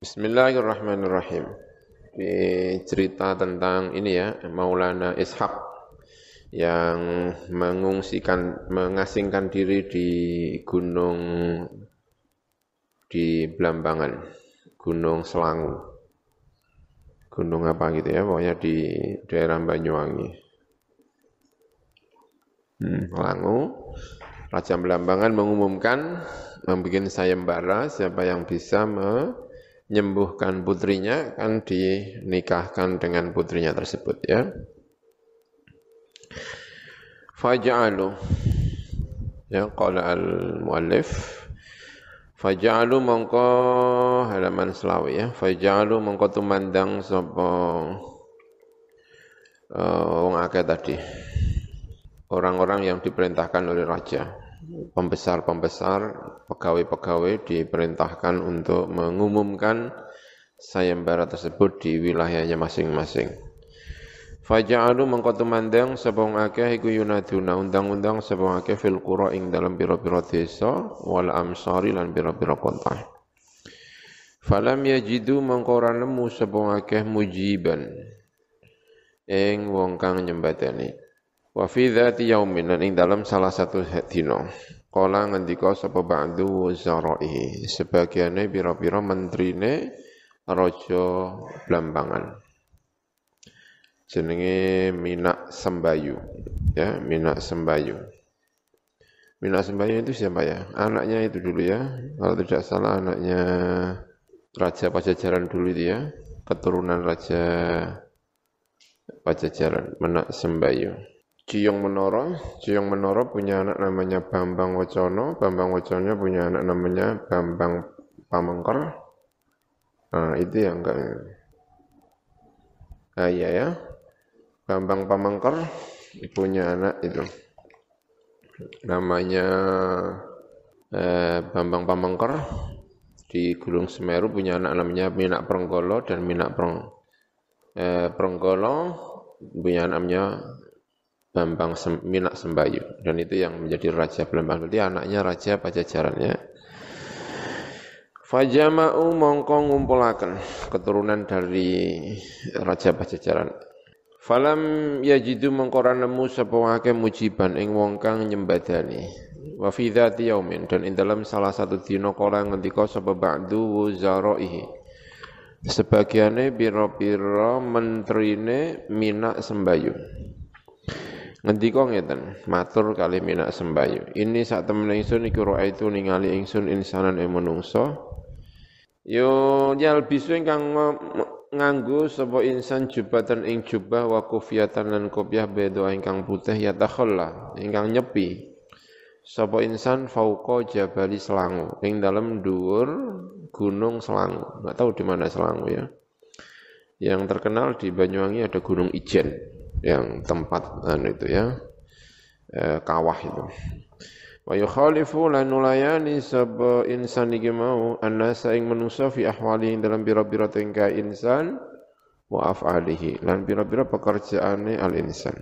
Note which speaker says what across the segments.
Speaker 1: Bismillahirrahmanirrahim. Di cerita tentang ini ya, Maulana Ishaq yang mengungsikan, mengasingkan diri di gunung di Blambangan, Gunung Selangu. Gunung apa gitu ya, pokoknya di daerah Banyuwangi. Hmm, Selangu, Raja Blambangan mengumumkan, membuat sayembara siapa yang bisa me menyembuhkan putrinya kan dinikahkan dengan putrinya tersebut ya. Faja'alu ya qala al-muallif Faja'alu mongko halaman selawi ya. Faja'alu mongko tumandang sapa uh, wong akeh tadi. Orang-orang yang diperintahkan oleh raja pembesar-pembesar, pegawai-pegawai diperintahkan untuk mengumumkan sayembara tersebut di wilayahnya masing-masing. Faja'alu mengkotu mandang sebong akeh iku yunaduna undang-undang sebong akeh fil qura ing dalam pira-pira desa wal amsari lan pira-pira kota. Falam yajidu mengkora nemu akeh mujiban ing wong kang nyembateni. Wa fi dzati yaumin ing dalam salah satu dina. Kala ngendika sapa ba'du zarai sebagiane pira-pira menterine raja Blambangan. Jenenge Minak Sembayu. Ya, Minak Sembayu. Minak Sembayu itu siapa ya? Anaknya itu dulu ya. Kalau tidak salah anaknya Raja Pajajaran dulu itu ya. Keturunan Raja Pajajaran, Minak Sembayu. Ciyong Menoro, Ciyong Menoro punya anak namanya Bambang Wacono, Bambang Wacono punya anak namanya Bambang Pamengker. Nah, itu yang enggak. Ah iya ya. Bambang Pamengker punya anak itu. Namanya eh, Bambang Pamengker di Gunung Semeru punya anak namanya Minak Prenggolo dan Minak Preng eh, punya namanya Bambang Sem, Minak Sembayu dan itu yang menjadi raja Bambang. Berarti anaknya raja Pajajaran ya. Fajama'u mongko ngumpulaken keturunan dari raja Pajajaran. Falam yajidu mengkora nemu sapa mujiban ing wong kang nyembadani. Wa fi dzati yaumin. Dan ing dalam salah satu dina kala ngendika sapa ba'du wuzaraihi sebagiane pira-pira menterine minak sembayu Ngendika ngeten, matur kali minak sembayu. Ini saat temen ingsun iku itu ningali ingsun insanan ing manungsa. Yo nyal bisu ingkang nganggo sapa insan jubatan ing jubah wa kufiyatan lan kopiah bedo ingkang putih ya takhalla ingkang nyepi. Sapa insan fauqa jabali Selangu ing dalam dhuwur gunung Selangu. Enggak tahu di mana Selangu ya. Yang terkenal di Banyuwangi ada Gunung Ijen yang tempat anu itu ya eh, kawah itu. Wa yukhalifu lan nulayani sab insan iki mau annasa ing fi ahwali dalam bira-bira tingkah insan wa af'alihi lan bira-bira pekerjaane al insan.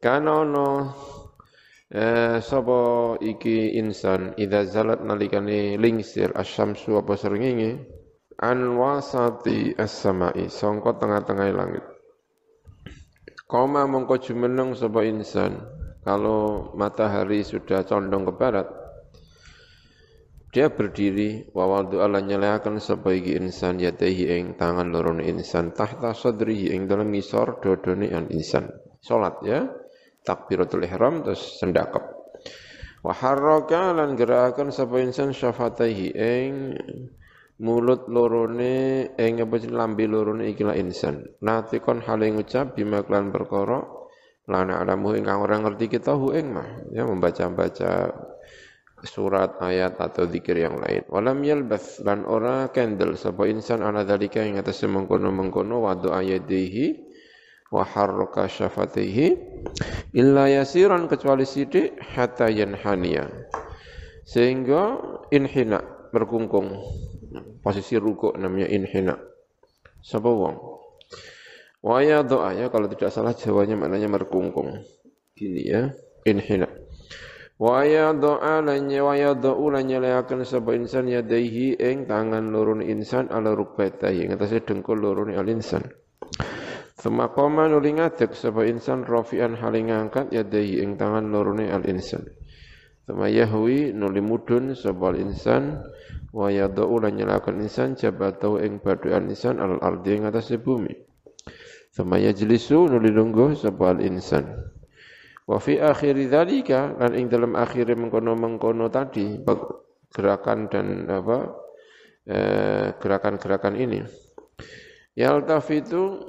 Speaker 1: Kana ono eh, sapa iki insan idza zalat nalikane lingsir asyamsu apa srengenge an wasati as-samai sangka tengah-tengah langit Koma mongko jumeneng sapa insan? Kalau matahari sudah condong ke barat dia berdiri wa waldu ala nyalakan sapa iki insan yatehi ing tangan lorone insan tahta sadrihi ing dalam ngisor dodone an insan. Salat ya. Takbiratul ihram terus sendakep. Wa harraka lan gerakan sapa insan syafataihi ing mulut lorone ing apa lambe lorone ikilah insan. Natikon hale ngucap bima klan perkara lana alamu ingkang orang ngerti kita hu ing mah. Ya membaca-baca surat ayat atau zikir yang lain. Walam yalbath lan ora kendel sapa insan ana dalika ing atas mengkono-mengkono wa doa yadihi wa harraka syafatihi illa yasiran kecuali sidik hatta yanhaniya. Sehingga inhina berkungkung posisi rukuk namanya inhina. Sapa wong? Waya doa ya kalau tidak salah jawanya maknanya merkungkung. Gini ya, inhina. Wa yadha'a lan wa yadha'u lan nyeleaken sapa insan yadaihi ing tangan loro insan ala rukbatahi atase dengkul loro al insan. Suma qoma nuli ngadeg sapa insan rafi'an haling ngangkat yadaihi ing tangan loro al insan. Suma yahwi nuli mudun sapa insan wa yadha'u lan nyeleaken insan jabatahu ing badukan insan al ardi ing atase bumi. Suma yajlisu nuli lungguh sapa insan. Wa fi akhiri dzalika lan ing dalam akhir mengkono-mengkono tadi gerakan dan apa eh, gerakan-gerakan ini. Yaltafitu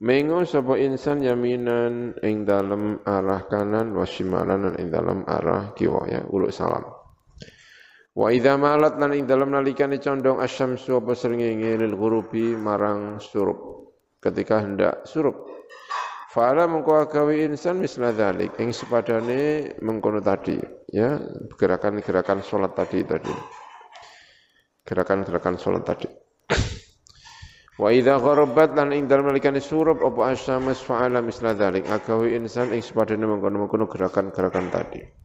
Speaker 1: mengo sapa insan yaminan ing dalam arah kanan wa shimalan ing dalam arah kiwa ya uluk salam. Wa idza malat lan ing dalam nalikane condong asyamsu apa srengenge lil ghurubi marang surup ketika hendak surup Fa'ala mengko agawe insan misla dzalik ing sepadane mengkono tadi ya gerakan-gerakan salat tadi tadi. Gerakan-gerakan salat tadi. Wa idza gharabat lan ing dalem nalikane surup apa asyamas fa'ala misla dzalik agawe insan ing sepadane mengkono-mengkono gerakan-gerakan tadi.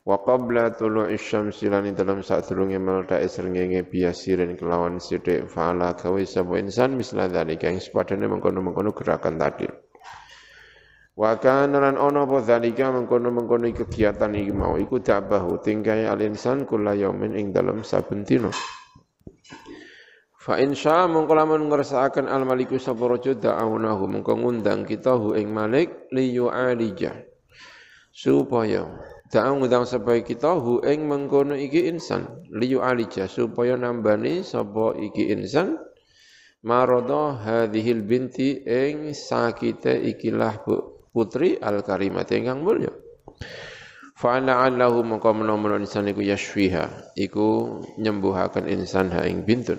Speaker 1: Wa qabla tulu'i syamsi lan ing dalem sadurunge meledake srengenge biasirin kelawan sithik fa'ala gawe sapa insan misla dzalik ing sepadane mengkono-mengkono gerakan tadi. Wa kana lan ana apa mengkono-mengkono kegiatan iki mau iku dabahu tingkai al-insan kula yaumin ing dalem saben dina. Fa insya mongko lamun ngersakaken al-maliku sapa raja da'awnahu mongko ngundang kita hu ing malik li yu'alija supaya ngundang supaya kita hu ing mengkono iki insan li yu'alija supaya nambani sapa iki insan marodo hadhil binti ing sakite ikilah putri al-karimah ingkang mulya. Fa'ala allahu maka menawa insan iku yashfiha iku nyembuhaken insan ha ing bintun.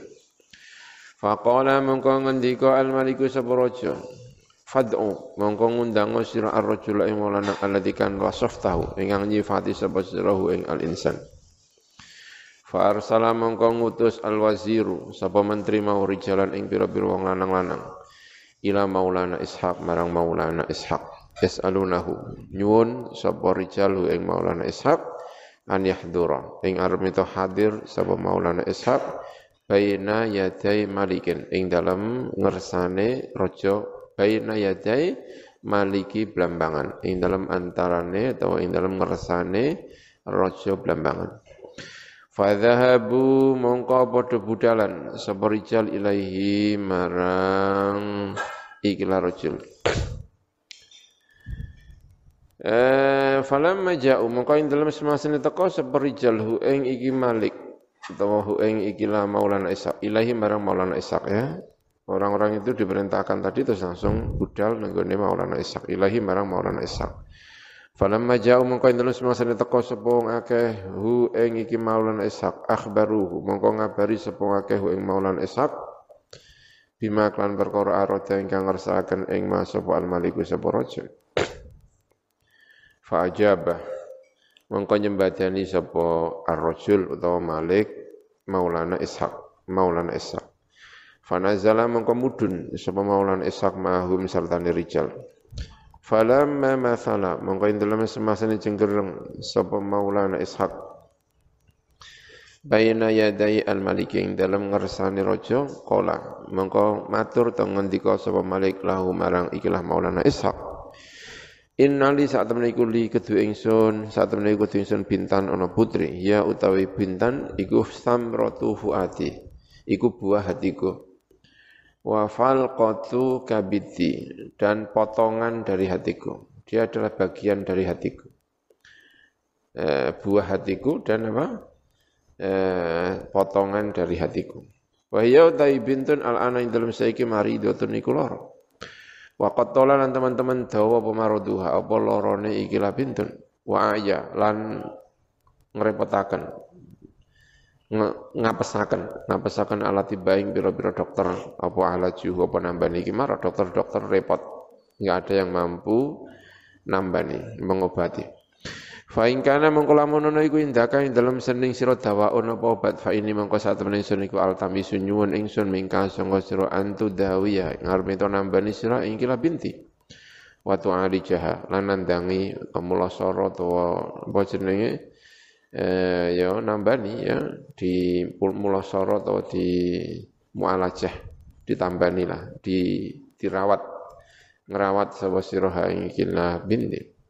Speaker 1: Faqala mongko ngendika al-maliku sapa raja Fad'u mongko ngundang sira ar-rajula ing maulana alladzi kan wasaftahu ingkang nyifati sapa sirahu ing al-insan. Fa arsala mongko ngutus al-waziru sapa menteri mau rijalan ing pira-pira wong lanang-lanang ila maulana ishaq marang maulana ishaq yas'alunahu nyuwun sapa rijalu ing Maulana Ishaq an yahdura ing arep hadir sapa Maulana Ishaq baina yadai malikin ing dalam ngersane raja baina yadai maliki blambangan. Ing dalam antarane atau ing dalam ngersane raja blambangan. Fadhahabu mongko padha budalan sapa rijal ilaihi marang ikilah rajul. Eh falamma ja'u mongko ing dalem semasane teko seperijal hu ing iki Malik utawa hu ing iki la Maulana Ishaq ilahi marang Maulana Ishaq ya. Orang-orang itu diperintahkan tadi terus langsung budal nenggone Maulana Ishaq ilahi marang Maulana Ishaq. Falamma ja'u mongko ing dalem semasane teko sapa akeh hu ing iki Maulana Ishaq akhbaruhu mongko ngabari sapa akeh hu ing Maulana Ishaq bima klan perkara arada ingkang ngersakaken ing mas sapa al-maliku sapa raja. Fa'ajabah mongko nyembadani sapa ar-rajul utawa Malik Maulana Ishaq Maulana Ishaq Fanazala mongko mudun sapa Maulana Ishaq mahum sartane rijal. Falamma mathala mongko indalem semasane cengkereng sapa Maulana Ishaq Bayna yadai al-malik ing dalam ngersani raja qala matur to ngendika sapa Malik lahu marang ikilah Maulana Ishaq Innali saat temen iku li kedua ingsun, saat temen iku kedua ingsun bintan ono putri, ya utawi bintan iku samratu fuati, iku buah hatiku. Wa falqatu kabiti dan potongan dari hatiku. Dia adalah bagian dari hatiku. E, buah hatiku dan apa? E, potongan dari hatiku. Wahya utawi bintun al-ana ing dalam saiki maridotun iku loro. Wa qattala lan teman-teman dawa pemaruduha apa lorone iki la bintun. Wa aya lan ngrepotaken ngapesaken ngapesaken alat tibaing biro-biro dokter apa alat juhu apa nambani. Iki marah dokter-dokter repot. Nggak ada yang mampu nambani mengobati. Fa in kana mengko lamun ana iku indaka ing dalem sening sira dawaun apa obat fa ini mengko sak temen ingsun iku altamisu nyuwun ingsun mingka sangga sira antu dawiya ngarep nambani sira ing kila binti. wa tu'alijaha lan nandangi mulasara utawa apa jenenge eh ya nambani ya di mulasara atau di mualajah ditambani lah di dirawat ngerawat sapa sira ing kila binti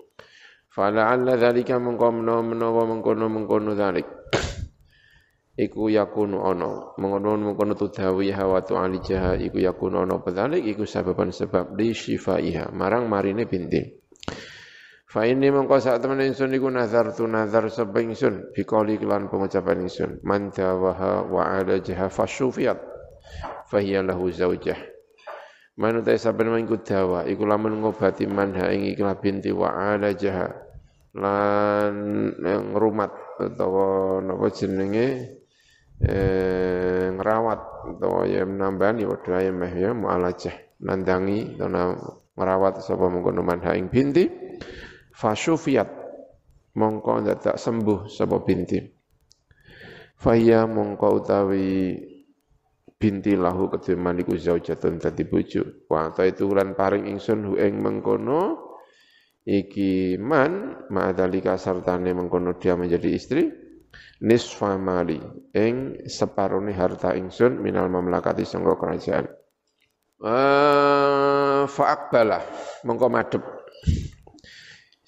Speaker 1: fala'alla dzalika mengko menawa mengkono mengkono dzalik. Iku yakunu ana mengono mengkono tudawi hawa tu alijaha iku yakunu ana pedalik iku sababan sebab li syifaiha marang marine binti fa ini mengko sak temen ingsun iku nazar tu nazar sapa ingsun? Biqali kelan pengucapan ingsun. Man tawaha wa alajaha fasyufiyat fahiya lahu zaujah man utai saben mengku dawa iku lamun ngobati man ha ing ikhlas binti wa alajaha lan ngrumat utawa napa jenenge? Eh, ngerawat atau ya menambani wadah ya meh ya mu'alajah. Nandangi atau merawat sapa mengkono manha ing binti fasyufiyat mongko dadak sembuh sapa binti. Faya mongko utawi binti lahu kedhe maniku zaujatun dadi bojo. Wa ta itu lan paring ingsun hu ing mengkono. Iki man ma'adalika sartane mengkono dia menjadi istri. Nisfa mali ing separone harta ingsun minal mamlakati sangka kerajaan. Uh, fa'akbala mengko madhep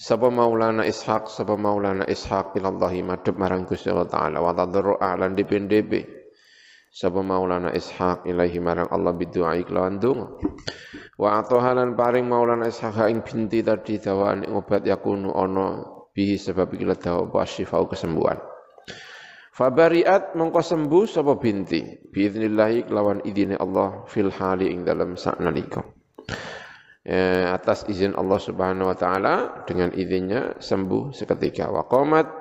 Speaker 1: Sapa Maulana Ishaq, sapa Maulana Ishaq ilallahi madhep marang Gusti Allah taala wa tadarru a'lan dipendebe. Sapa Maulana Ishaq ilahi marang Allah bidu'a iklawan donga. Wa atohalan paring Maulana Ishaq ing binti tadi dawaan obat yakunu ana bihi sebab iki dawa apa kesembuhan. Fabariat mongko sembuh sapa binti biiznillahi kelawan idine Allah fil hali ing dalam saknalika. Eh, atas izin Allah Subhanahu wa taala dengan izinnya sembuh seketika. Wa qamat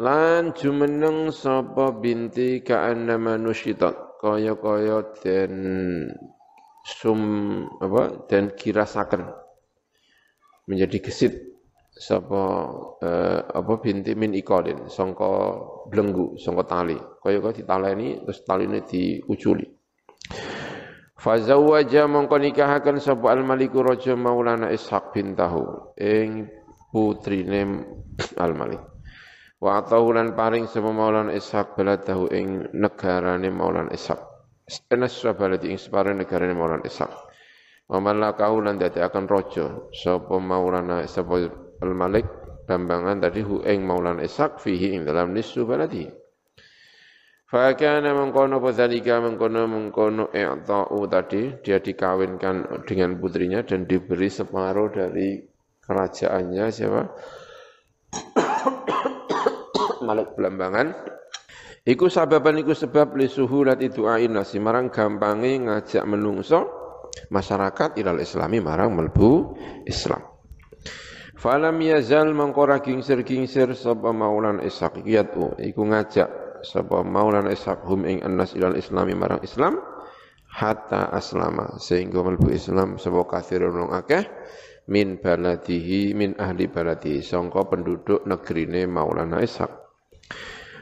Speaker 1: lan jumeneng sapa binti ka'annama nusyitat kaya-kaya den sum apa dan kirasaken. Menjadi gesit sapa eh, apa binti min iqalin sangka blenggu sangka tali. Kaya kaya ditaleni terus taline diuculi Fazawwaja mongko nikahaken sapa al maliku raja Maulana Ishaq bintahu ing putrine al malik wa ataulan paring sapa Maulana Ishaq baladahu ing negarane Maulana Ishaq. Enas baladi ing separe negarane Maulana Ishaq. Wa malakahu lan akan raja sapa Maulana sapa al-Malik bambangan tadi hu ing Maulana Ishaq fihi ing dalam nisfu baladi. Fakana mengkono padzalika mengkono mengkono i'ta'u tadi dia dikawinkan dengan putrinya dan diberi separuh dari kerajaannya siapa? Malik Belambangan. Iku sababan iku sebab li suhulati du'ain nasi marang gampange ngajak menungso masyarakat ilal islami marang melbu Islam. Falam yazal mangkora kingsir-kingsir sapa maulan Ishaq yatu iku ngajak sapa maulan Ishaq hum ing annas ilal islami marang Islam hatta aslama sehingga melbu Islam sapa kathirun wong akeh min baladihi min ahli baladihi sangka penduduk negrine Maulana Ishaq.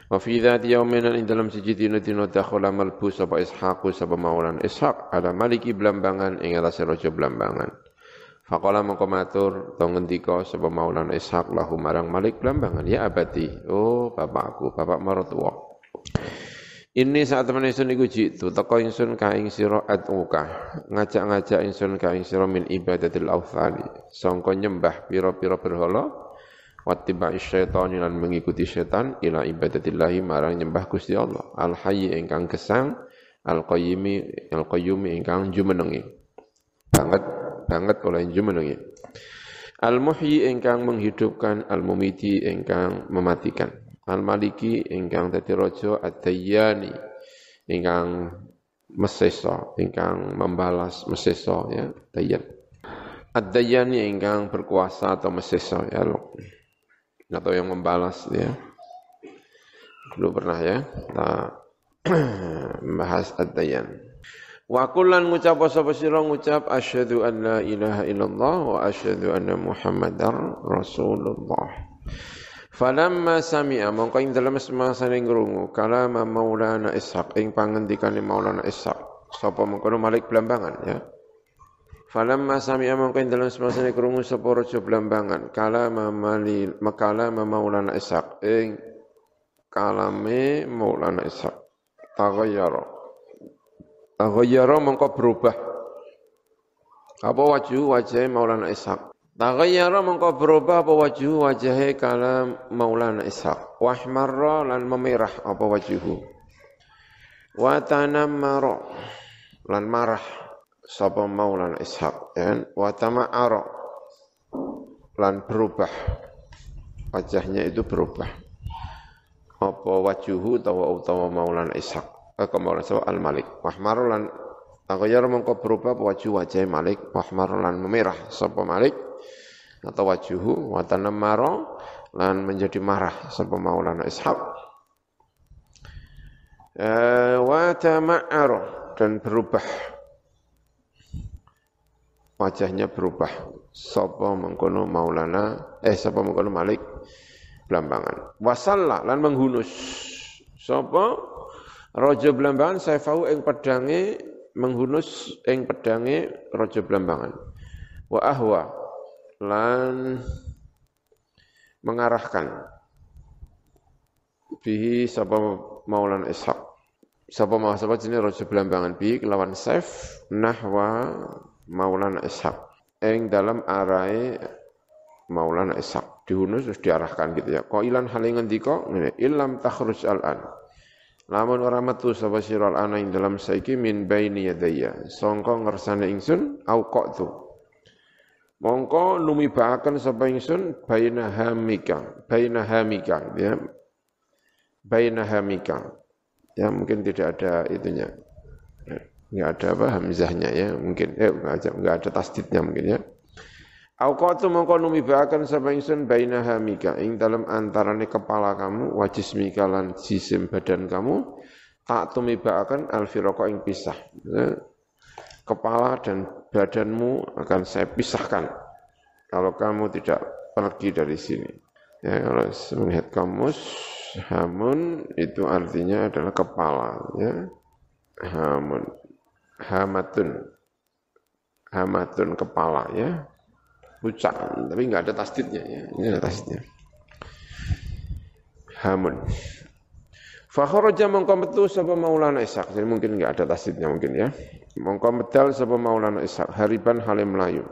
Speaker 1: Wa fi dzati yaumin ing dalam siji dina dina dakhala malbu sapa Ishaq sapa Maulana Ishaq ala maliki blambangan ing atase raja blambangan Faqala mengko matur to ngendika sapa Maulana Ishaq lahu marang Malik Blambangan ya abadi oh bapakku bapak martua ini saat teman insun iku jitu teko insun ka ing sira ngajak-ngajak insun ka sira min ibadatil authani sangka nyembah pira-pira berhala wattiba syaitan lan mengikuti setan ila ibadatillahi marang nyembah Gusti Allah al hayy ingkang gesang al qayyimi al qayyumi ingkang jumenengi. Banget banget oleh jumenengi. Al-Muhyi ingkang menghidupkan, Al-Mumiti ingkang mematikan. Al-Maliki ingkang dadi raja, Ad-Dayyani ingkang meseso, ingkang membalas meseso ya, Dayyan. Ad-Dayyani ingkang berkuasa atau meseso ya, atau yang membalas ya. Dulu pernah ya, kita membahas Ad-Dayyan. Wa kullan ngucap sapa sira ngucap asyhadu an la ilaha illallah wa asyhadu anna muhammadar rasulullah. Falamma sami'a mongko ing dalem semasane ngrungu kalama Maulana Ishaq ing pangendikane Maulana Ishaq sapa mengkono Malik Blambangan ya. Falamma sami'a mongko dalam semasane krungu sapa raja blambangan kala mamali makala maulana Ishaq ing kalame Maulana Ishaq taghayyara taghayyara mongko berubah. Apa wajah wajah Maulana Ishaq? Taghayyara mongko berubah apa wajhu wajahe kala Maulana Ishaq? Wahmarra lan memerah apa wajhu wa tanammara lan marah sapa Maulana Ishaq ya wa tama'ara lan berubah. Wajahnya itu berubah. Apa wajuhu utawa utawa Maulana Ishaq eh, Maulana Ishaq Al-Malik wahmar lan Taghayyar mongko berubah wajhu wajah Malik. Wahmar lan memerah sapa Malik? Atau wajuhu wa tanammara lan menjadi marah sapa Maulana Ishaq. Eh, tama'ara dan berubah. Wajahnya berubah. Sapa mengkono Maulana eh sapa mengkono Malik? Blambangan. Wasalla lan menghunus. Sapa raja Blambangan saifahu ing pedange menghunus ing pedange raja Blambangan wa ahwa lan mengarahkan bihi sapa Maulana Ishaq sapa mau sapa jenenge raja Blambangan bi kelawan saif nahwa Maulana Ishaq. Eng dalam arai Maulana Ishaq. Dihunus terus diarahkan gitu ya. Kok ilan halingan diko, ini ilam takhruj al-an. Lamun ora metu sapa sira ana ing dalam saiki min baini yadaya. Sangka ngersane ingsun au tu. Mongko numibahaken sapa ingsun baina hamika, baina hamika ya. Baina hamika. Ya mungkin tidak ada itunya nggak ada apa hamzahnya ya mungkin eh nggak ada nggak ada tasdidnya mungkin ya Auqatu mongko numibahaken sapa ingsun baina hamika ing dalam antarane kepala kamu wa jismika lan jisim badan kamu tak tumibahaken alfiroko ing pisah. Ya. kepala dan badanmu akan saya pisahkan kalau kamu tidak pergi dari sini. Ya kalau melihat kamus hamun itu artinya adalah kepala ya. Hamun hamatun hamatun kepala ya pucak tapi enggak ada tasdidnya ya ini ada tasdidnya hamun Fakharaja mongko metu sapa Maulana Ishaq. Jadi mungkin enggak ada tasdidnya mungkin ya. Mongko medal sapa Maulana Ishaq hariban halim Melayu.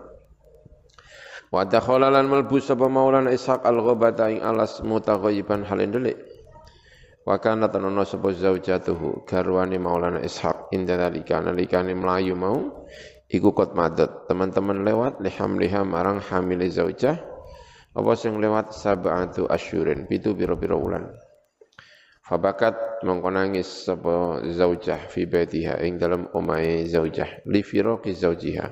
Speaker 1: Wa dakhala lan melbu sapa Maulana Ishaq al-ghabata ing alas mutaghayyiban halin delik. Wa kana tanono sapa zaujatuhu garwane Maulana Ishaq inda dalika nalikane melayu mau iku kot madat teman-teman lewat liham liham marang hamile zaujah. Apa sing lewat? Sab'atu asyurin. Pitu pira-pira wulan. Fabakat mongko nangis sapa zaujah fi baitiha ing dalam omahe zaujah. Li firaqi zaujiha.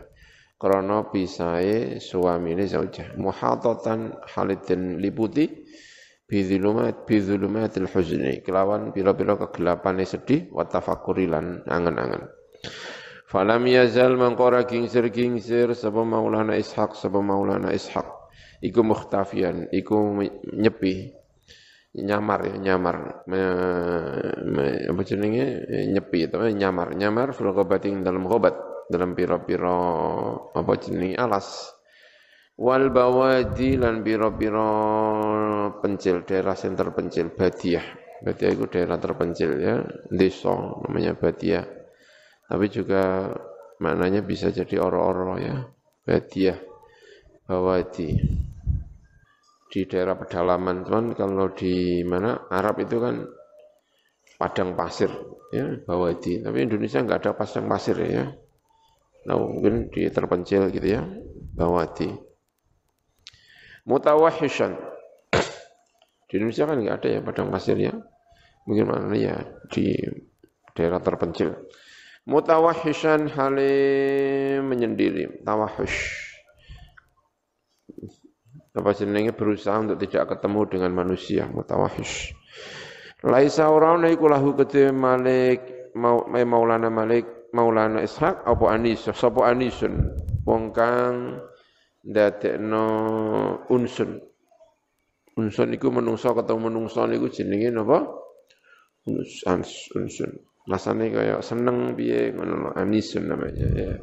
Speaker 1: Krana pisae suamine zaujah. Muhatatan halidin liputi bidhulumat bidhulumatil huzni kelawan pira-pira kegelapane sedih wa tafakkuri lan angen-angen falam yazal mangkora kingsir kingsir sapa maulana ishaq sapa maulana ishaq. Iku mukhtafian iku nyepi nyamar ya nyamar. Me, me, apa jenenge? Nyepi itu nyamar. Nyamar fil dalam obat dalam pira-pira apa jenenge? Alas. Wal bawadi lan pira-pira pencil, daerah yang terpencil, Badiah. Badiah itu daerah terpencil ya, desa namanya Badiah. Tapi juga maknanya bisa jadi oro-oro ya, Badiah, Bawadi. Di daerah pedalaman, cuman kalau di mana Arab itu kan padang pasir ya, Bawadi. Tapi Indonesia enggak ada padang pasir ya. Nah, mungkin di terpencil gitu ya, Bawadi. Mutawahishan di Indonesia kan nggak ada ya padang pasirnya. Mungkin mana ya di daerah terpencil. Mutawahishan halim menyendiri, tawahush. Apa jenenge berusaha untuk tidak ketemu dengan manusia, mutawahish. Laisa orang iku lahu kedhe Malik mau Maulana Malik Maulana Ishaq apa Anis sapa Anisun wong kang ndadekno unsun Unsun iku menungso ketemu menungso niku jenenge napa? Unsun. unsun. Rasane kaya seneng piye ngono anisun namanya ya.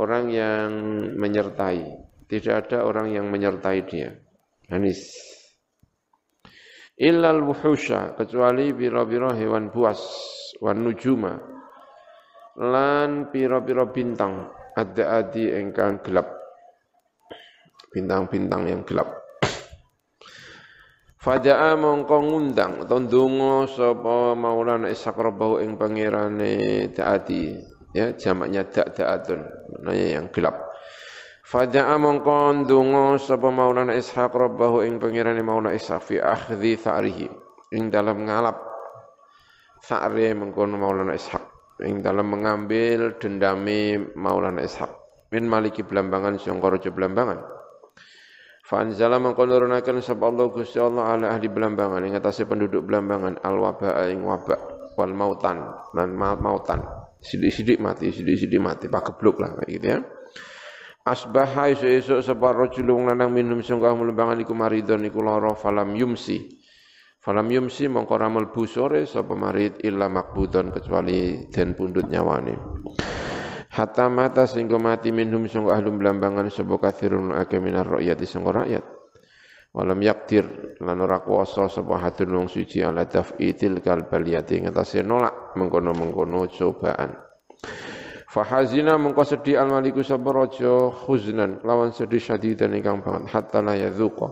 Speaker 1: orang yang menyertai. Tidak ada orang yang menyertai dia. Anis. Illal wuhusha, kecuali biro-biro hewan buas, wan nujuma, lan piro-piro bintang, ada adi engkang gelap. Bintang-bintang yang gelap. Faja'a mongko ngundang atau ndonga sapa Maulana Ishaq Rabbahu ing pangerane Da'ati. Ya jamaknya da' namanya yang gelap. Faja'a mongko ndonga sapa Maulana Ishaq Rabbahu ing pangerane Maulana Ishaq fi akhdhi tha'rihi. Ing dalam ngalap tha'ri mengkono Maulana Ishaq. Ing dalam mengambil dendami Maulana Ishaq. Min maliki belambangan sangka raja belambangan Fanzala mangko Allah Gusti Allah ala ahli Belambangan ing atase penduduk Belambangan al waba ing wabak wal mautan dan mautan. Sidik-sidik mati, sidik-sidik mati, pakebluk lah kayak gitu ya. Asbaha isu esuk sapa rajulun lanang minum sungguh Belambangan iku maridon iku lara falam yumsi. Falam yumsi mongko ramal busore sapa marid illa makbudon kecuali den pundut nyawane hatta mata sehingga mati minhum sungguh ahlum belambangan sebuah kathirun ake minar di sungguh rakyat. Walam yaktir lan ora kuwasa sapa hadun wong suci ala taf'itil kal baliyati ngatasé nolak mengkono-mengkono cobaan. Fahazina mengko sedih al maliku sapa raja khuznan lawan sedih syadidan ingkang banget hatta la yadzuqa.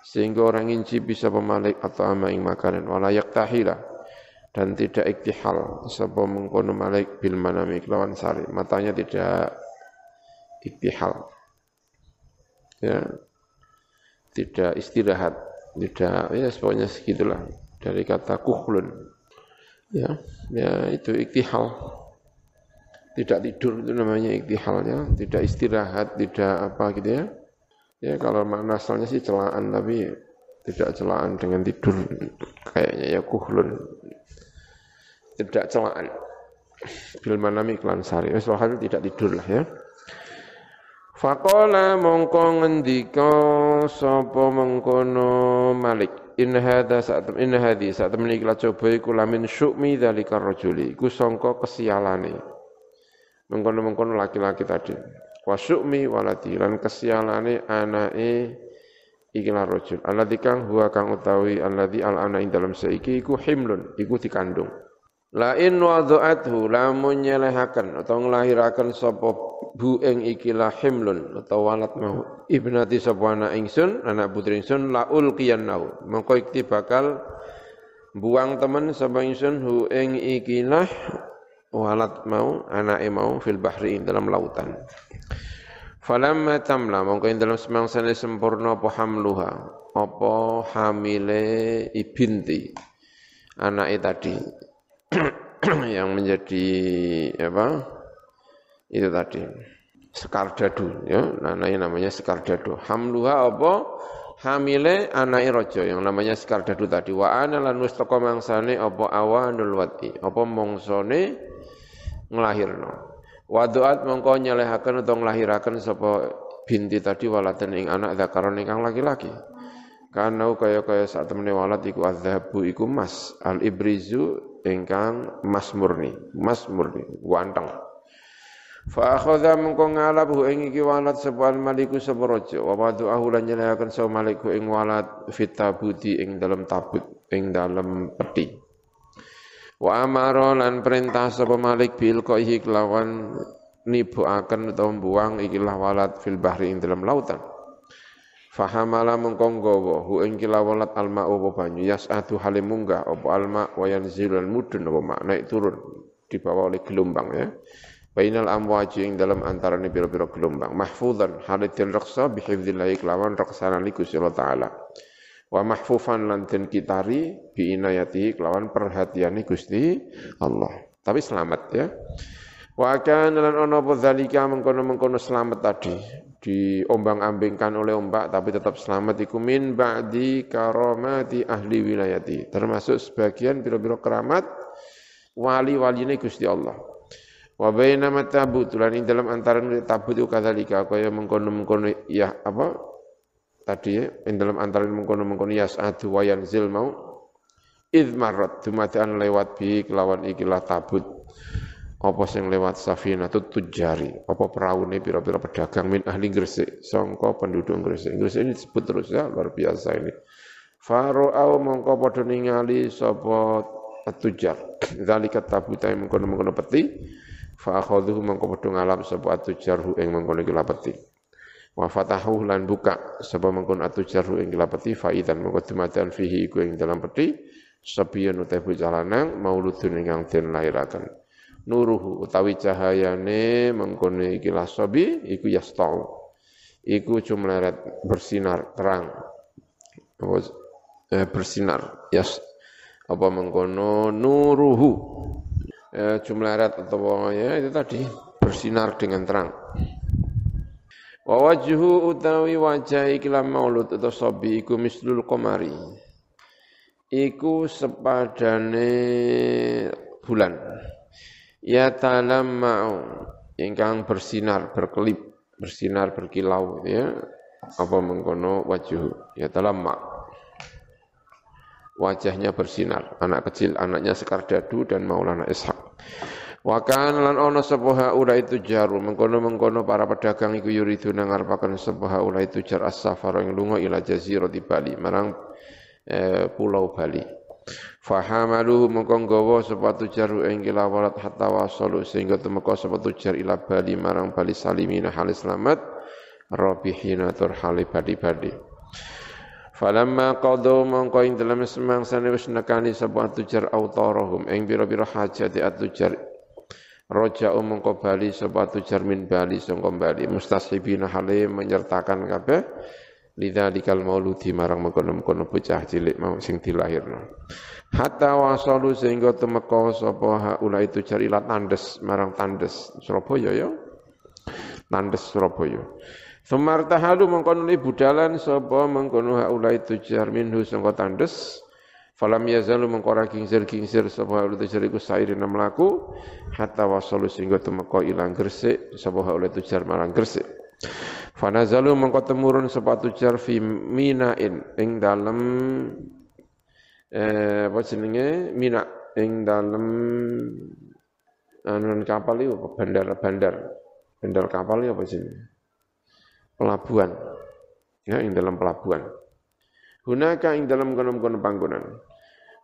Speaker 1: Sehingga orang inci bisa pemalik atau ama ing makanan wala yaktahila dan tidak iktihal. Sapa mengkono malik bil manami kelawan sari. Matanya tidak iktihal. Ya. Tidak istirahat. Tidak ya pokoknya segitulah. Dari kata kuhlun. Ya ya itu iktihal. Tidak tidur itu namanya iktihal ya. Tidak istirahat tidak apa gitu ya. Ya kalau makna asalnya sih celaan tapi tidak celaan dengan tidur. Kayaknya ya kuhlun tidak celaan. Bil manami klan sari. Wis tidak tidur lah ya. Faqala mongko ngendika sapa mengkono Malik. In hadza saat in hadhi saat temene iki coba iku lamin syukmi dzalika rajuli. Iku sangka kesialane. Mengkono-mengkono laki-laki tadi. Wa syukmi waladi. Lan kesialane anake iki la rajul. Alladzi kang huwa kang utawi alladzi al ana ing dalam saiki iku himlun. Iku dikandung La in wadha'athu lamun nyelehaken atau nglahiraken sapa bu ing iki himlun atau walat mau. Ibnati sapa anak ingsun anak putri ingsun la ulqiyan nau. Mongko iki bakal buang temen sapa ingsun hu ing iki walat mau anake mau fil bahri dalam lautan. Falamma tamla mongko ing dalam semangsane sempurna apa hamluha? Apa hamile ibinti? Anake tadi yang menjadi apa itu tadi sekar dadu ya namanya namanya sekar dadu hamluha apa? Hamile anak rojo yang namanya sekar dadu tadi. Wa ana lan teko mangsane apa? Awanul wati apa mongsone nglahirno wa doat mongko nyelehaken utawa nglahiraken sapa binti tadi waladan ing anak zakaron ingkang laki-laki. Karena kaya kaya saat temene walat iku azhabu iku mas al ibrizu ingkang mas murni, mas murni, ganteng. Fa akhadha mengko ngalap hu ing iki walad sapa maliku sapa raja wa wadu'ahu lan nyelayaken sapa maliku ing walad fit tabuti ing dalam tabut ing dalam peti. Wa amara lan perintah sapa malik bil qaihi kelawan nibuaken utawa buang ikilah walad fil bahri ing dalam lautan. Fahamala mengkonggowo hu ing kilawalat alma apa banyu yas'atu halim munggah apa alma wa yanzilul mudun apa mak naik turun dibawa oleh gelombang ya. Bainal amwaji ing dalam antarane pira-pira gelombang mahfuzan halidin raksa bihifdzillahi kelawan raksana li Gusti taala. Wa mahfufan lan den kitari bi inayati kelawan perhatiane Gusti Allah. Tapi selamat ya. Wa kana lan ana apa zalika mengkono-mengkono selamat tadi diombang-ambingkan oleh ombak tapi tetap selamat. Iku min ba'di karamati ahli wilayati. Termasuk sebagian biro-biro keramat wali-waline Gusti Allah. Wa baina matabut. Lan ing dalam antaran tabut itu kadzalika kaya mengkono-mengkono ya apa? Tadi ya ing dalam antaran mengkono-mengkono yas'adu wa yanzil mau. Id marrat dumatan lewat bi kelawan ikilah tabut apa sing lewat safina tu tujari? Apa peraune pira-pira pedagang? Min ahli Gresik. Sangka penduduk Gresik. Gresik ini disebut terus ya luar biasa ini. Faro'au mongko padha ningali sapa tujar zalika tabuta mengkono-mengkono peti. Fa akhadhu mongko padha ngalap sapa tujar ing mengkono iki peti wa fatahu lan buka sapa mengkono atujar ing peti fa idan mongko dumatan fihi iku ing dalam peti. Sabiyan utawi bocah lanang mauludun ingkang den nuruhu utawi cahayane mengkono iki lasabi iku yastau. Iku cumleret bersinar terang. Eh, bersinar yas apa mengkono nuruhu. Eh, cumleret atau ya itu tadi bersinar dengan terang. Wa wajhu utawi wajah ikilah maulud atau sabi iku mislul qamari. Iku sepadane bulan ya mau ingkang bersinar berkelip bersinar berkilau ya. Apa mengkono wajah ya ma wajahnya bersinar. Anak kecil anaknya Sekar Dadu dan Maulana Ishak. Wakan lan ono sebuah ula itu jaru. Mengkono-mengkono para pedagang iku yuridu nangarpakan sebuah ula itu jar as-safar yang lunga ila jaziro di Bali marang eh, pulau Bali Fahamaluhu mongko nggawa sepatu jaru ing kilawalat hatta wasalu sehingga temeka sepatu jar ila Bali marang Bali salimina halis selamat rabihina tur hali badi-badi. Falamma qadu mongko ing dalam semangsane wis nekani sepatu jar autarahum ing pira-pira hajat atujar Roja mongko bali sepatu jar min bali sangka bali mustashibina hale menyertakan kabeh lidzalikal mauludi marang mengkono-mengkono bocah cilik mau sing dilahirno. Hatta wasalu sehingga temeka sapa haula itu cari tandes marang tandes Surabaya ya. Tandes Surabaya. Sumartahalu mengkono li budalan sapa mengkono haula itu jar minhu sangka tandes. Falam yazalu mengkora kingsir-kingsir sapa haula itu iku sairina mlaku. Hatta wasalu sehingga temeka ilang Gresik sapa haula itu jar marang Gresik Fanazalu mengko temurun sepatu jar fi minain ing dalem eh apa jenenge? Mina ing dalem anu kapal itu bandar-bandar bandar kapal itu apa sih pelabuhan. Ya ing dalam pelabuhan. Hunaka ing dalam kono-kono panggonan.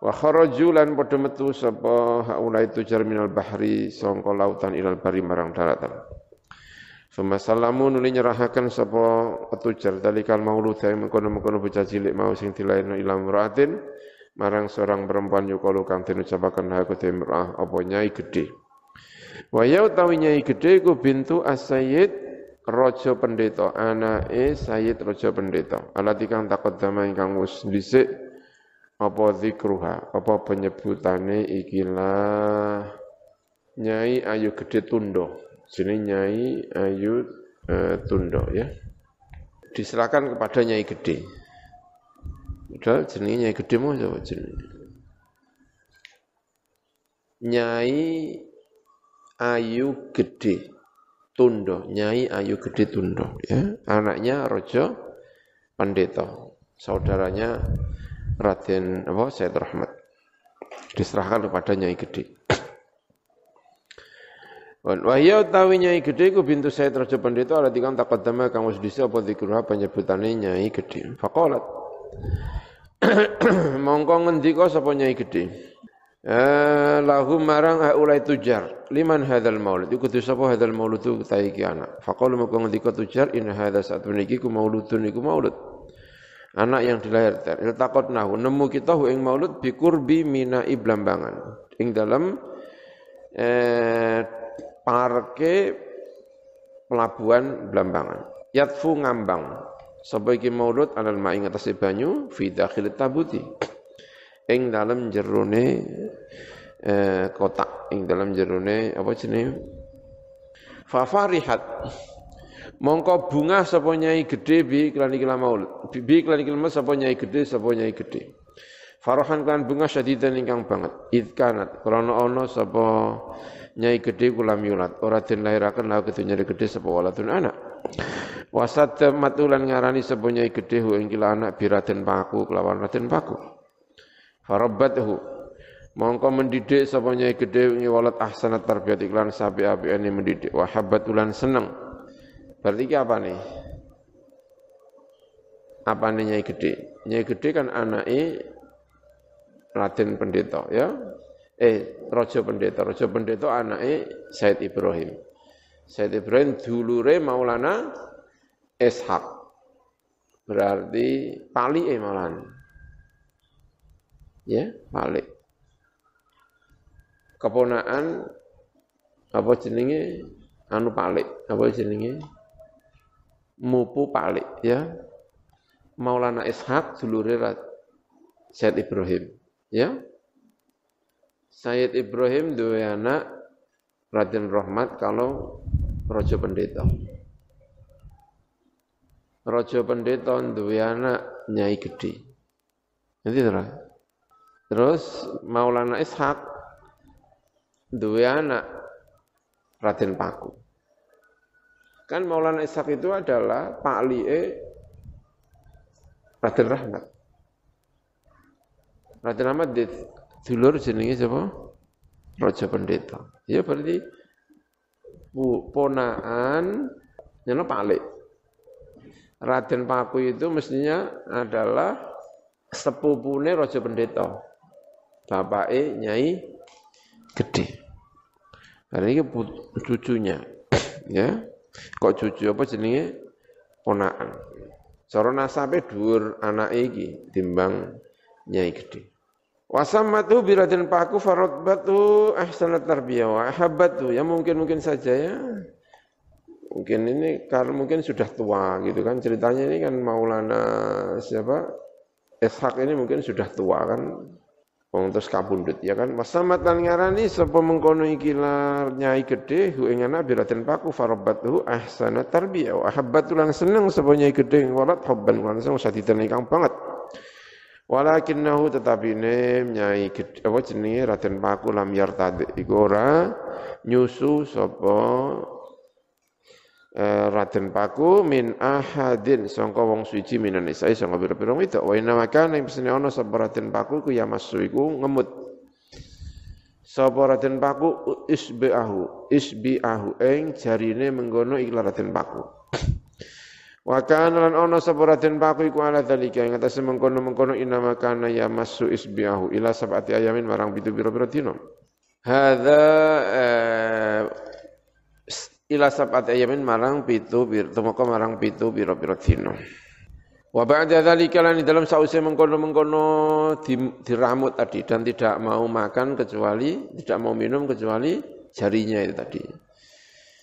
Speaker 1: Wa kharaju lan padha metu sapa haula itu bahri sangka lautan ilal bari marang daratan Suma salamu nuli nyerahaken sapa petujar. Dalikal maulud yang mengkono-mengkono bocah cilik mau sing dilairno ilam muraatin. Marang seorang perempuan yukalu kang den ucapaken ha kudemrah apa nyai gedhe? Wa ya utawi nyai gedhe ku bintu as-sayyid raja pendeta. Anake sayyid raja pendeta. Alati kang taqaddama ingkang wis dhisik apa zikruha apa penyebutane ikilah nyai ayu gedhe tundo jeneng nyai ayu uh, tundo ya diserahkan kepada nyai gede Padahal jenenge Nyai Gede mau sapa jenenge? Nyai Ayu Gede Tundo, Nyai Ayu Gede Tundo ya. Anaknya Rojo Pendeta, saudaranya Raden apa Said Rahmat. Diserahkan kepada Nyai Gede. Wahya utawi Nyai Gede ku bintu Said Raja Pendeta ala dikang taqaddama kang wis dhisik apa dikruha penyebutane Nyai Gede. Faqalat mongko ngendika sapa nyai gedhe eh lahu marang haulai tujar liman hadzal maulud. Iku kudu sapa hadzal maulud tu ta iki anak. Faqalu mongko ngendika tujar in hadza satu niki ku mauludun iku maulud. Anak yang dilahirkan. Nahu nemu kita hu ing maulud bi qurbi mina iblambangan. Ing dalam eh parke pelabuhan Blambangan yatfu ngambang Sapa iki maulud alal ma'i ngatasi banyu fi dakhil tabuti. Ing dalam jerone eh, kotak, ing dalam jerone apa jenenge? Fa farihat. Mongko bunga sapa nyai gedhe bi iklan iki maulud. Bi iklan iki sapa nyai gedhe sapa nyai gedhe. Farahan kan bunga syadidan ingkang banget. Idkanat krana ana sapa nyai gedhe kula miulat ora den lahiraken lha kedunya gedhe sapa waladun anak. Wasat matulan ngarani sepunyai gede hu ing anak biraden paku kelawan raden paku. Farabbathu Mongko mendidik sapa nyai gedhe wingi walad ahsanat tarbiyat iklan sapi api ini mendidik wa ulan seneng. Berarti ki apa nih? Apa nih nyai gede? Nyai gede kan anaknya Raden Pendeta ya. Eh, Rojo Pendeta. Rojo Pendeta anaknya Said Ibrahim. Said Ibrahim dulure Maulana Ishak. Berarti pali eh Maulana. Ya, pali keponaan apa jenenge anu palik apa jenenge mupu palik ya Maulana Ishak dulure Said Ibrahim ya Said Ibrahim dua anak Raden Rahmat kalau Rojo Pendeta Rojo Pendeta dua anak Nyai Gede nanti terus Maulana Ishak duwe anak Raden Paku. Kan Maulana Ishak itu adalah Pak Lie Raden Rahmat. Raden Rahmat dulur jenenge siapa? Raja Pendeta. Ya berarti ponaan nyono Pak Lie. Raden Paku itu mestinya adalah sepupune Raja Pendeta. Bapake Nyai Gede. Karena ini cucunya. ya. Kok cucu apa jenenge ponakan. Cara nasabe dhuwur anak iki timbang nyai gede. Wasamatu biradin paku batu ahsanat tarbiyah wa ahabbatu. Ya mungkin-mungkin saja ya. Mungkin ini karena mungkin sudah tua gitu kan. Ceritanya ini kan Maulana siapa? Ishak ini mungkin sudah tua kan. Wong terus kabundut ya kan. Masamat lan ngarani sapa mengkono iki nyai gede hu ing anak biraten paku farabatuhu ahsana tarbiyah wa habbatu lan seneng sapa nyai gede walat hubban lan seneng saditen kang banget. Walakinnahu tetapi ne nyai apa jenenge Raden Paku lam yartad iku ora nyusu sapa Eh, Raden Paku min ahadin sangka wong suci minan nisa sangka pira-pira wedok. Wa inna makana ing pesene ana sapa Raden Paku ku ya masu iku ngemut. Sapa Raden Paku isbiahu isbiahu ing jarine menggono iklan Raden Paku Wa kana lan ana sapa Raden Paku iku ala dalika ing atase mengkono-mengkono inna makana ya masu isbiahu ila sabati ayamin marang pitu pira-pira dina. Hadza eh, ila sabat ayamin marang pitu tumeka marang pitu pira-pira dina. Wa ba'da dzalika lan dalam sause mengkono-mengkono diramut tadi dan tidak mau makan kecuali tidak mau minum kecuali jarinya itu tadi.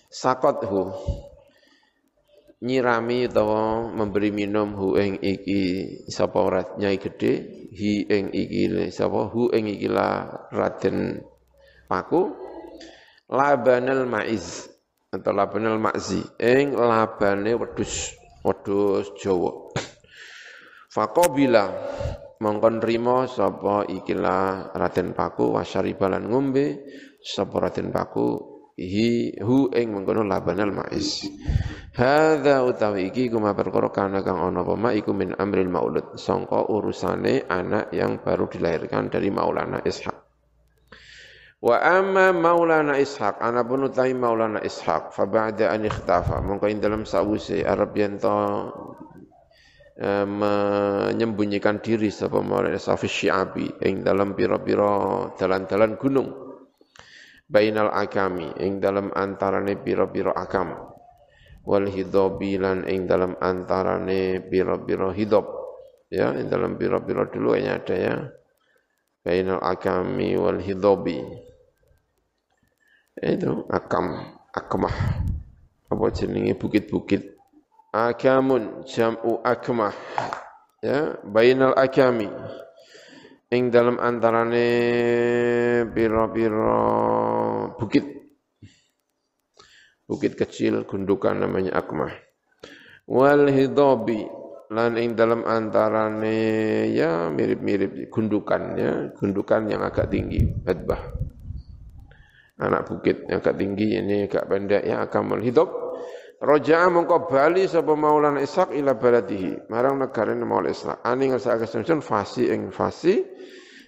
Speaker 1: Sakothu nyirami utawa memberi minum hu ing iki. Sapa ora nyai gede hi ing iki sapa? Hu ing iki la Raden Paku. Labanal maiz. Atau labanal makzi ing labane wedhus wedhus Jawa. Faqabila mongkon rimo sapa ikilah Raden Paku. Wasyaribalan ngombe. Sapa Raden Paku hi hu ing mengkono labanal maiz hadza utawi iki kuma perkara kana kang ana apa iku min amril maulud. Sangka urusane anak yang baru dilahirkan dari Maulana Ishak Wa amma Maulana Ishaq, ana pun utai Maulana Ishaq, fa ba'da an ikhtafa, mongko ing dalam sawise Arab yanto e, menyembunyikan diri sapa Maulana Ishaq Syiabi ing dalam pira-pira dalan-dalan gunung. Bainal akami ing dalam antarane pira-pira akam. Wal hidobi lan ing dalam antarane pira-pira hidob. Ya, ing dalam pira-pira dulu ada ya. Bainal akami wal hidobi itu akam akmah apa jenenge bukit-bukit akamun jam'u akmah ya bainal akami ing dalam antarane pira-pira bukit. Bukit kecil gundukan namanya akmah. Wal hidabi lan ing dalam antarane ya mirip-mirip gundukan ya gundukan yang agak tinggi badbah anak bukit yang agak tinggi ini agak pendek yang akan hidup Roja'a mengko bali sapa Maulana Ishaq ila baladihi marang negara Maulana Ishaq ani ngersa kesemsun fasi ing fasi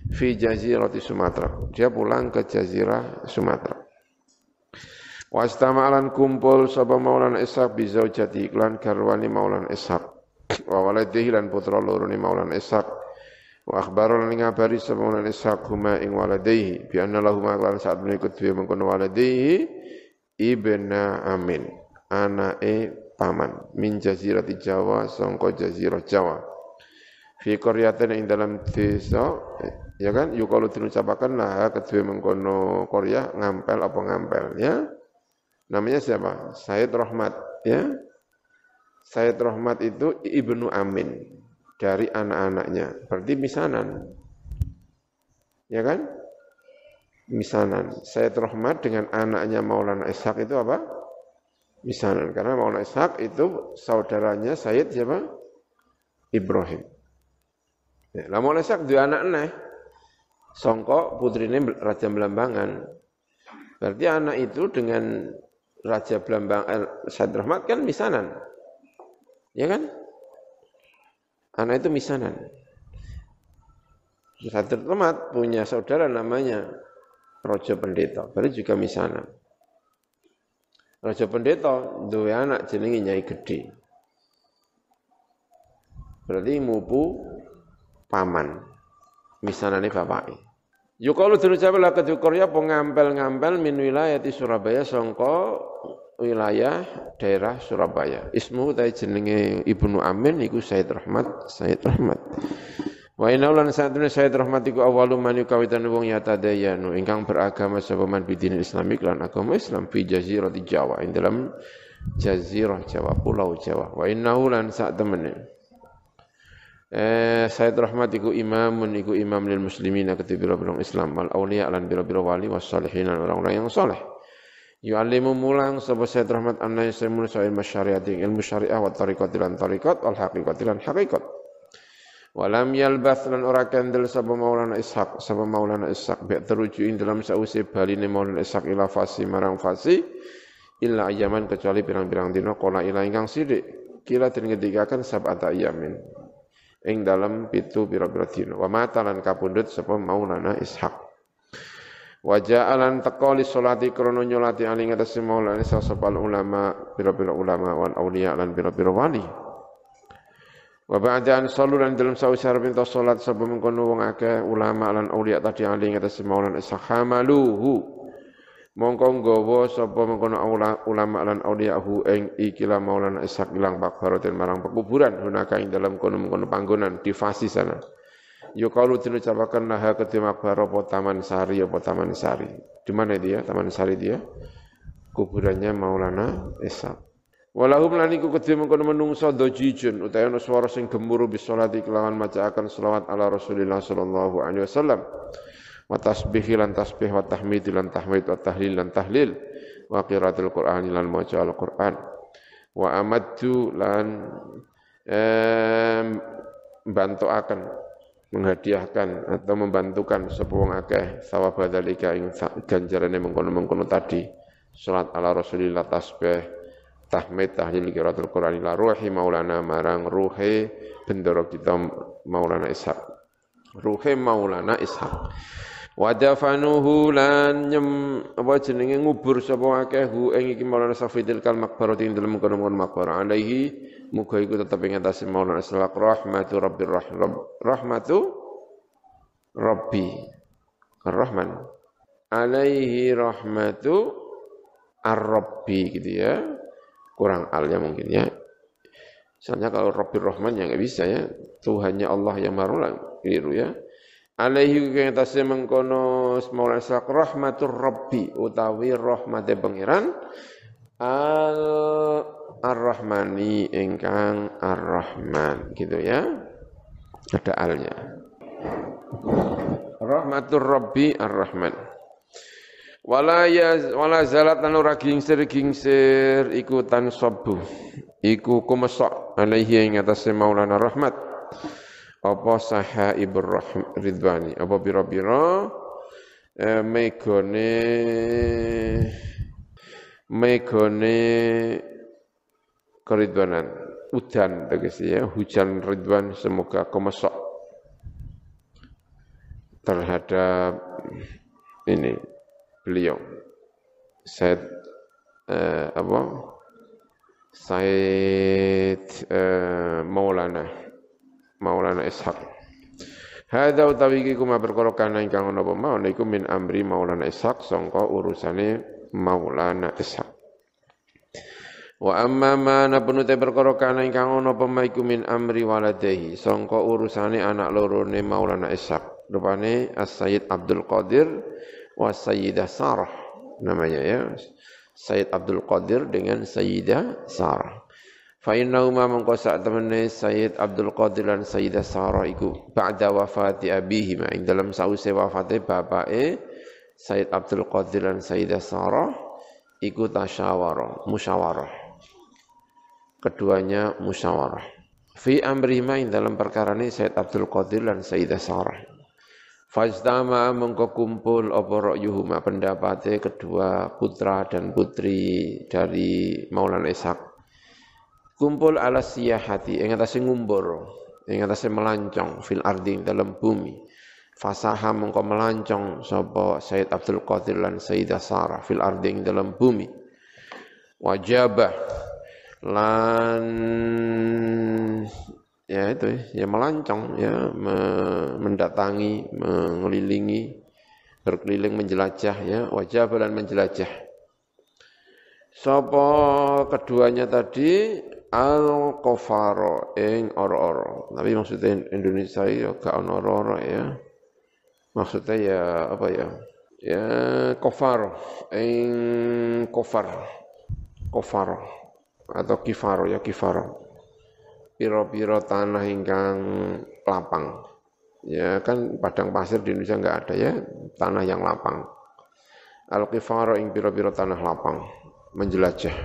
Speaker 1: fi jazirati Sumatera. Dia pulang ke jazirah Sumatera. Wastama'alan kumpul sapa Maulana Ishaq bi zaujati iklan garwani Maulana Ishaq. Wa waladihi lan putra loro Maulana Ishaq. Wa akhbaran lan ngabari sapa Maulana Ishaq huma ing waladihi bi anna lahum saat menikut dhewe mengkono waladihi ibna Amin. Anake paman min jazirati Jawa sangka jazirah Jawa. Fi qaryatin ing dalam desa ya kan yukalu diucapaken lah kedua mengkono Korea ngampel apa ngampel ya Namanya siapa? Said Rahmat, ya. Said Rahmat itu Ibnu Amin dari anak-anaknya. Berarti misanan. Ya kan? Misanan. Said Rahmat dengan anaknya Maulana Ishaq itu apa? Misanan. Karena Maulana Ishaq itu saudaranya Said siapa? Ibrahim. Ya, lah Maulana Ishaq dua anak nih. Songkok putrinya Raja Belambangan. Berarti anak itu dengan Raja Blambang eh, Said Rahmat kan misanan. Ya kan? Anak itu misanan. Said Rahmat punya saudara namanya Rojo Pendeta, baru juga misanan. Rojo Pendeta dua anak jenenge Nyai Gede. Berarti mupu paman. Misanane bapake. Yukalu dirucapalah ke Korea pengampel-ngampel min wilayah di Surabaya songko wilayah daerah Surabaya. Ismu tay jenenge Ibnu Amin iku Said Rahmat, Said Rahmat. Wa inna lan satune Said Rahmat iku awalu man kawitan wong yatadayanu ingkang beragama sapa man bidin Islamik lan agama Islam fi jazirah di Jawa ing dalam jazirah Jawa, pulau Jawa. Wa inna lan sak temene Eh, Said Rahmat iku imamun iku imam lil muslimin ketika biro-biro Islam wal auliya lan biro-biro wali was salihin orang-orang yang saleh. Yu'allimu mulang sapa Said Rahmat anna yasmun sa'il masyariati ilmu syariah wa tariqat lan tariqat wal haqiqat lan haqiqat. Walam yalbath lan ora kendel sapa Maulana Ishaq sapa Maulana Ishaq. Bi teruju ing dalam sause baline Maulana Ishaq ila fasi marang fasi illa ayaman kecuali pirang-pirang dina kala ila ingkang sidik. Kila den ngendikaken sab'ata ayamin. Ing dalam pitu pira-pira dina. Wa mata lan kapundhut sapa Maulana Ishaq. Wa ja'alan teko li salati krana nyolati ali ngatas Maulana sapa ulama pira-pira ulama wal auliya lan pira-pira wali wa ba'da an sallu lan dalam sausar pinta salat sapa mengkono wong akeh ulama lan auliya tadi ali ngatas Maulana Ishaq hamaluhu mongko nggawa sapa mengkono ulama lan auliyahu ing ikilah Maulana Ishaq ilang pakbaratin marang pekuburan hunaka ing dalam kono mengkono panggonan di fasi sana Yo kalau tidak ucapakan nah kedhi makbar apa Taman Sari apa Taman Sari. Di mana dia? Taman Sari dia. Kuburannya Maulana Ishaq. Walahum lan iku kedhe mengkono menungso dojijun utawa ana swara sing gemuruh bisolati kelawan macaaken selawat ala Rasulillah sallallahu alaihi wasallam. Wa tasbihi lan tasbih wa tahmid lan tahmid wa tahlil lan tahlil. Wa qiraatul Qur'an lan maca al-Qur'an. Wa amaddu lan bantu akan menghadiahkan atau membantukan sepuang akeh sawab dzalika ing ganjarane mengkono-mengkono tadi. Salat ala Rasulillah tasbih tahmid tahlil qiraatul Qur'an ila ruhi maulana marang ruhe bendoro kita maulana Ishaq. Ruhe maulana Ishaq. Wadafanuhu lan nyem apa jenenge ngubur sapa akeh hu ing iki Maulana Safidil kal makbarah ing dalem kono-kono makbarah alaihi muga iku tetep ing atas Maulana sallallahu rahmatu rabbir rahim rahmatu rabbi. Ar-rahman. Alaihi rahmatu ar-rabbi gitu ya kurang alnya mungkin ya. Misalnya kalau Rabbir Rahman ya nggak bisa ya. Tuhannya Allah yang marulah keliru ya. Alaihi kang tase mengkono maula sak rahmatur rabbi utawi rahmate pangeran al ar-rahmani ingkang ar-rahman gitu ya. Ada alnya rahmatur rabbi ar-rahman wala ya wala zalat lan ora gingsir iku tan sabu iku kumesok alaihi ing atase maulana rahmat. Apa sahaibur ridwani? Apa pira-pira? Eh, megone megone keridwanan. Udan tegese ya. Hujan ridwan semoga kemesok terhadap ini beliau. Said eh, apa? Said eh, Maulana. Maulana Ishaq. Hadza utawi iki kuma perkara kana ingkang ana apa? Mau niku min amri Maulana Ishaq sangka urusane Maulana Ishaq. Wa amma ma napun te perkara kana ingkang ana apa? Maiku min amri waladahi sangka urusane anak lorone Maulana Ishaq. Rupane As-Sayyid Abdul Qadir wa Sayyidah Sarah namanya ya Sayyid Abdul Qadir dengan Sayyidah Sarah Fa innahuma mangko sak temene Sayyid Abdul Qadir lan Sayyidah Sarah iku ba'da wafati abihima ing dalam sause wafate bapake Sayyid Abdul Qadir lan Sayyidah Sarah iku tasyawara musyawarah keduanya musyawarah. Fi amrihima ing dalam perkara ini Said Abdul Qadir dan Sayyidah Sarah. Fajtama mengko kumpul apa ra'yuhuma pendapatnya kedua putra dan putri dari Maulana Ishaq. Kumpul ala siyahati ing atase ngumbur, ing atase melancong fil ardi dalam bumi. Fasaha mengko melancong sapa Said Abdul Qadir lan Sayyidah Sarah fil ardi dalam bumi. Wajabah lan ya itu. Ya melancong. Ya mendatangi mengelilingi berkeliling menjelajah. Ya wajah dan menjelajah. Sapa keduanya tadi? Al kofaro ing oro-oro. Tapi maksudnya Indonesia ya gak ono ya. Maksudnya ya apa ya? Ya kofar ing kofar kofar atau kifaro ya kifaro piro-piro tanah ingkang lapang. Ya kan padang pasir di Indonesia enggak ada ya tanah yang lapang. Al kifaro ing piro-piro tanah lapang menjelajah.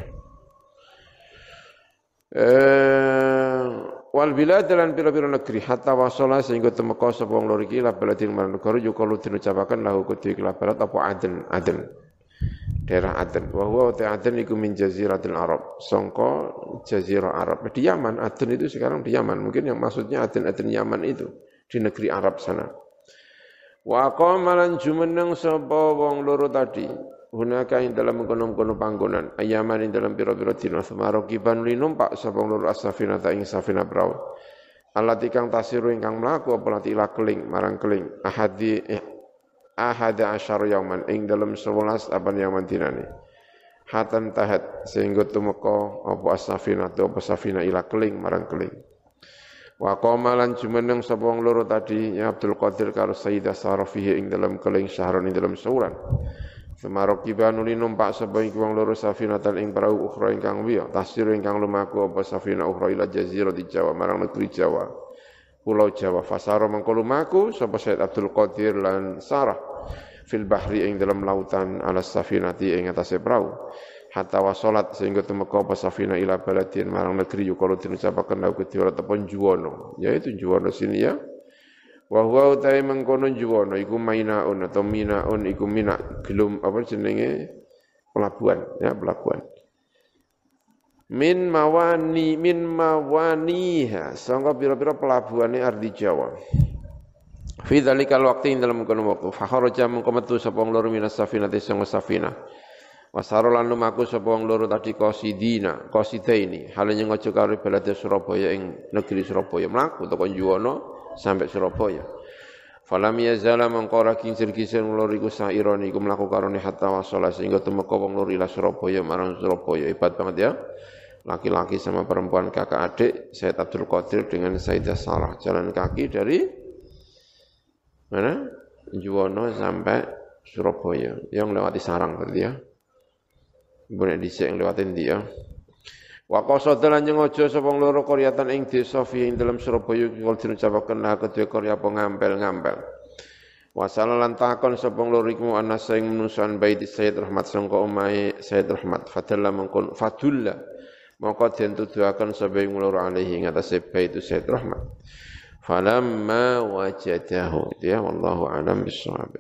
Speaker 1: Eh wal bilad dan piro-piro negeri hatta wasala sehingga temeka sapa wong loro iki la marang negara yukalu diucapaken lahu kudu iki apa aden aden daerah Aden. Wa huwa ta Aden iku min jaziratil Arab, sangka jazirah Arab. Di Yaman, Aden itu sekarang di Yaman. Mungkin yang maksudnya Aden-Aden Yaman itu di negeri Arab sana. Wa qamalan jumeneng sapa wong loro tadi. Hunaka ing dalam mengkono-kono panggonan, ayaman ing dalam pira-pira dina semaro kiban li numpak sapa loro asafina ta ing safina prau. Alati kang tasiru ingkang mlaku apa lati keling marang keling ahadi eh, ahada asyara yauman ing dalam sebelas apa yaman dinane hatan tahat sehingga tumeka apa asafina tu apa safina ila keling marang keling. Wa qama lan jumeneng sapa wong loro tadi ya Abdul Qadir karo Sayyidah Sarafihi ing dalam keling syahrun ing dalam seuran Semarokiban uli numpak sapa ing wong loro safinatan ing perahu ukhra ingkang liya tasir ingkang lumaku apa safina ukhra ila jazirah di Jawa marang negeri Jawa Pulau Jawa fasara mengko lumaku sapa Said Abdul Qadir lan Sarah fil bahri ing dalam lautan ala safinati ing atase perahu hatta wasolat sehingga temeka apa safina ila baladin marang negeri yukalu dinucapaken lau ketiwara tepon juwono yaitu juwono sini ya. Wa huwa utai mengkono juwono iku mainaun atau minaun iku mina gelum apa jenenge? Pelabuhan ya pelabuhan min mawani min mawaniha sangka pira-pira pelabuhane ardi Jawa Fi dzalikal waqti dalam kono waktu fa kharaja mengko metu sapa loro minas safinati sing safina. Wasaro lan lumaku sapa wong loro tadi qasidina, qasidaini. Hale ngojo karo balade Surabaya ing negeri Surabaya mlaku teko Juwono sampai Surabaya. Falam yazala mengkora kincir-kincir loro iku saironi iku mlaku karone hatta wasala sehingga temeka wong loro ila Surabaya marang Surabaya. Hebat banget ya. Laki-laki sama perempuan kakak adik Said Abdul Qadir dengan Sayyidah Sarah. Jalan kaki dari mana? Juwono sampai Surabaya. Yang lewati Sarang berarti ya. Boleh dhisik yang lewatin dia Wa qasada lan aja sapa loro qaryatan ing desa fi ing dalam Surabaya kul diucapaken lah kedue karya apa ngampel-ngampel. Wasala lan takon sapa loro iku ana sing menusan bait Sayyid Rahmat sangka omahe Sayyid Rahmat. Fadalla mengkon fadulla maka den tuduhaken sapa ing loro alaihi ing atase bait Sayyid Rahmat falamma wajadahu. Ya wallahu alam bisawab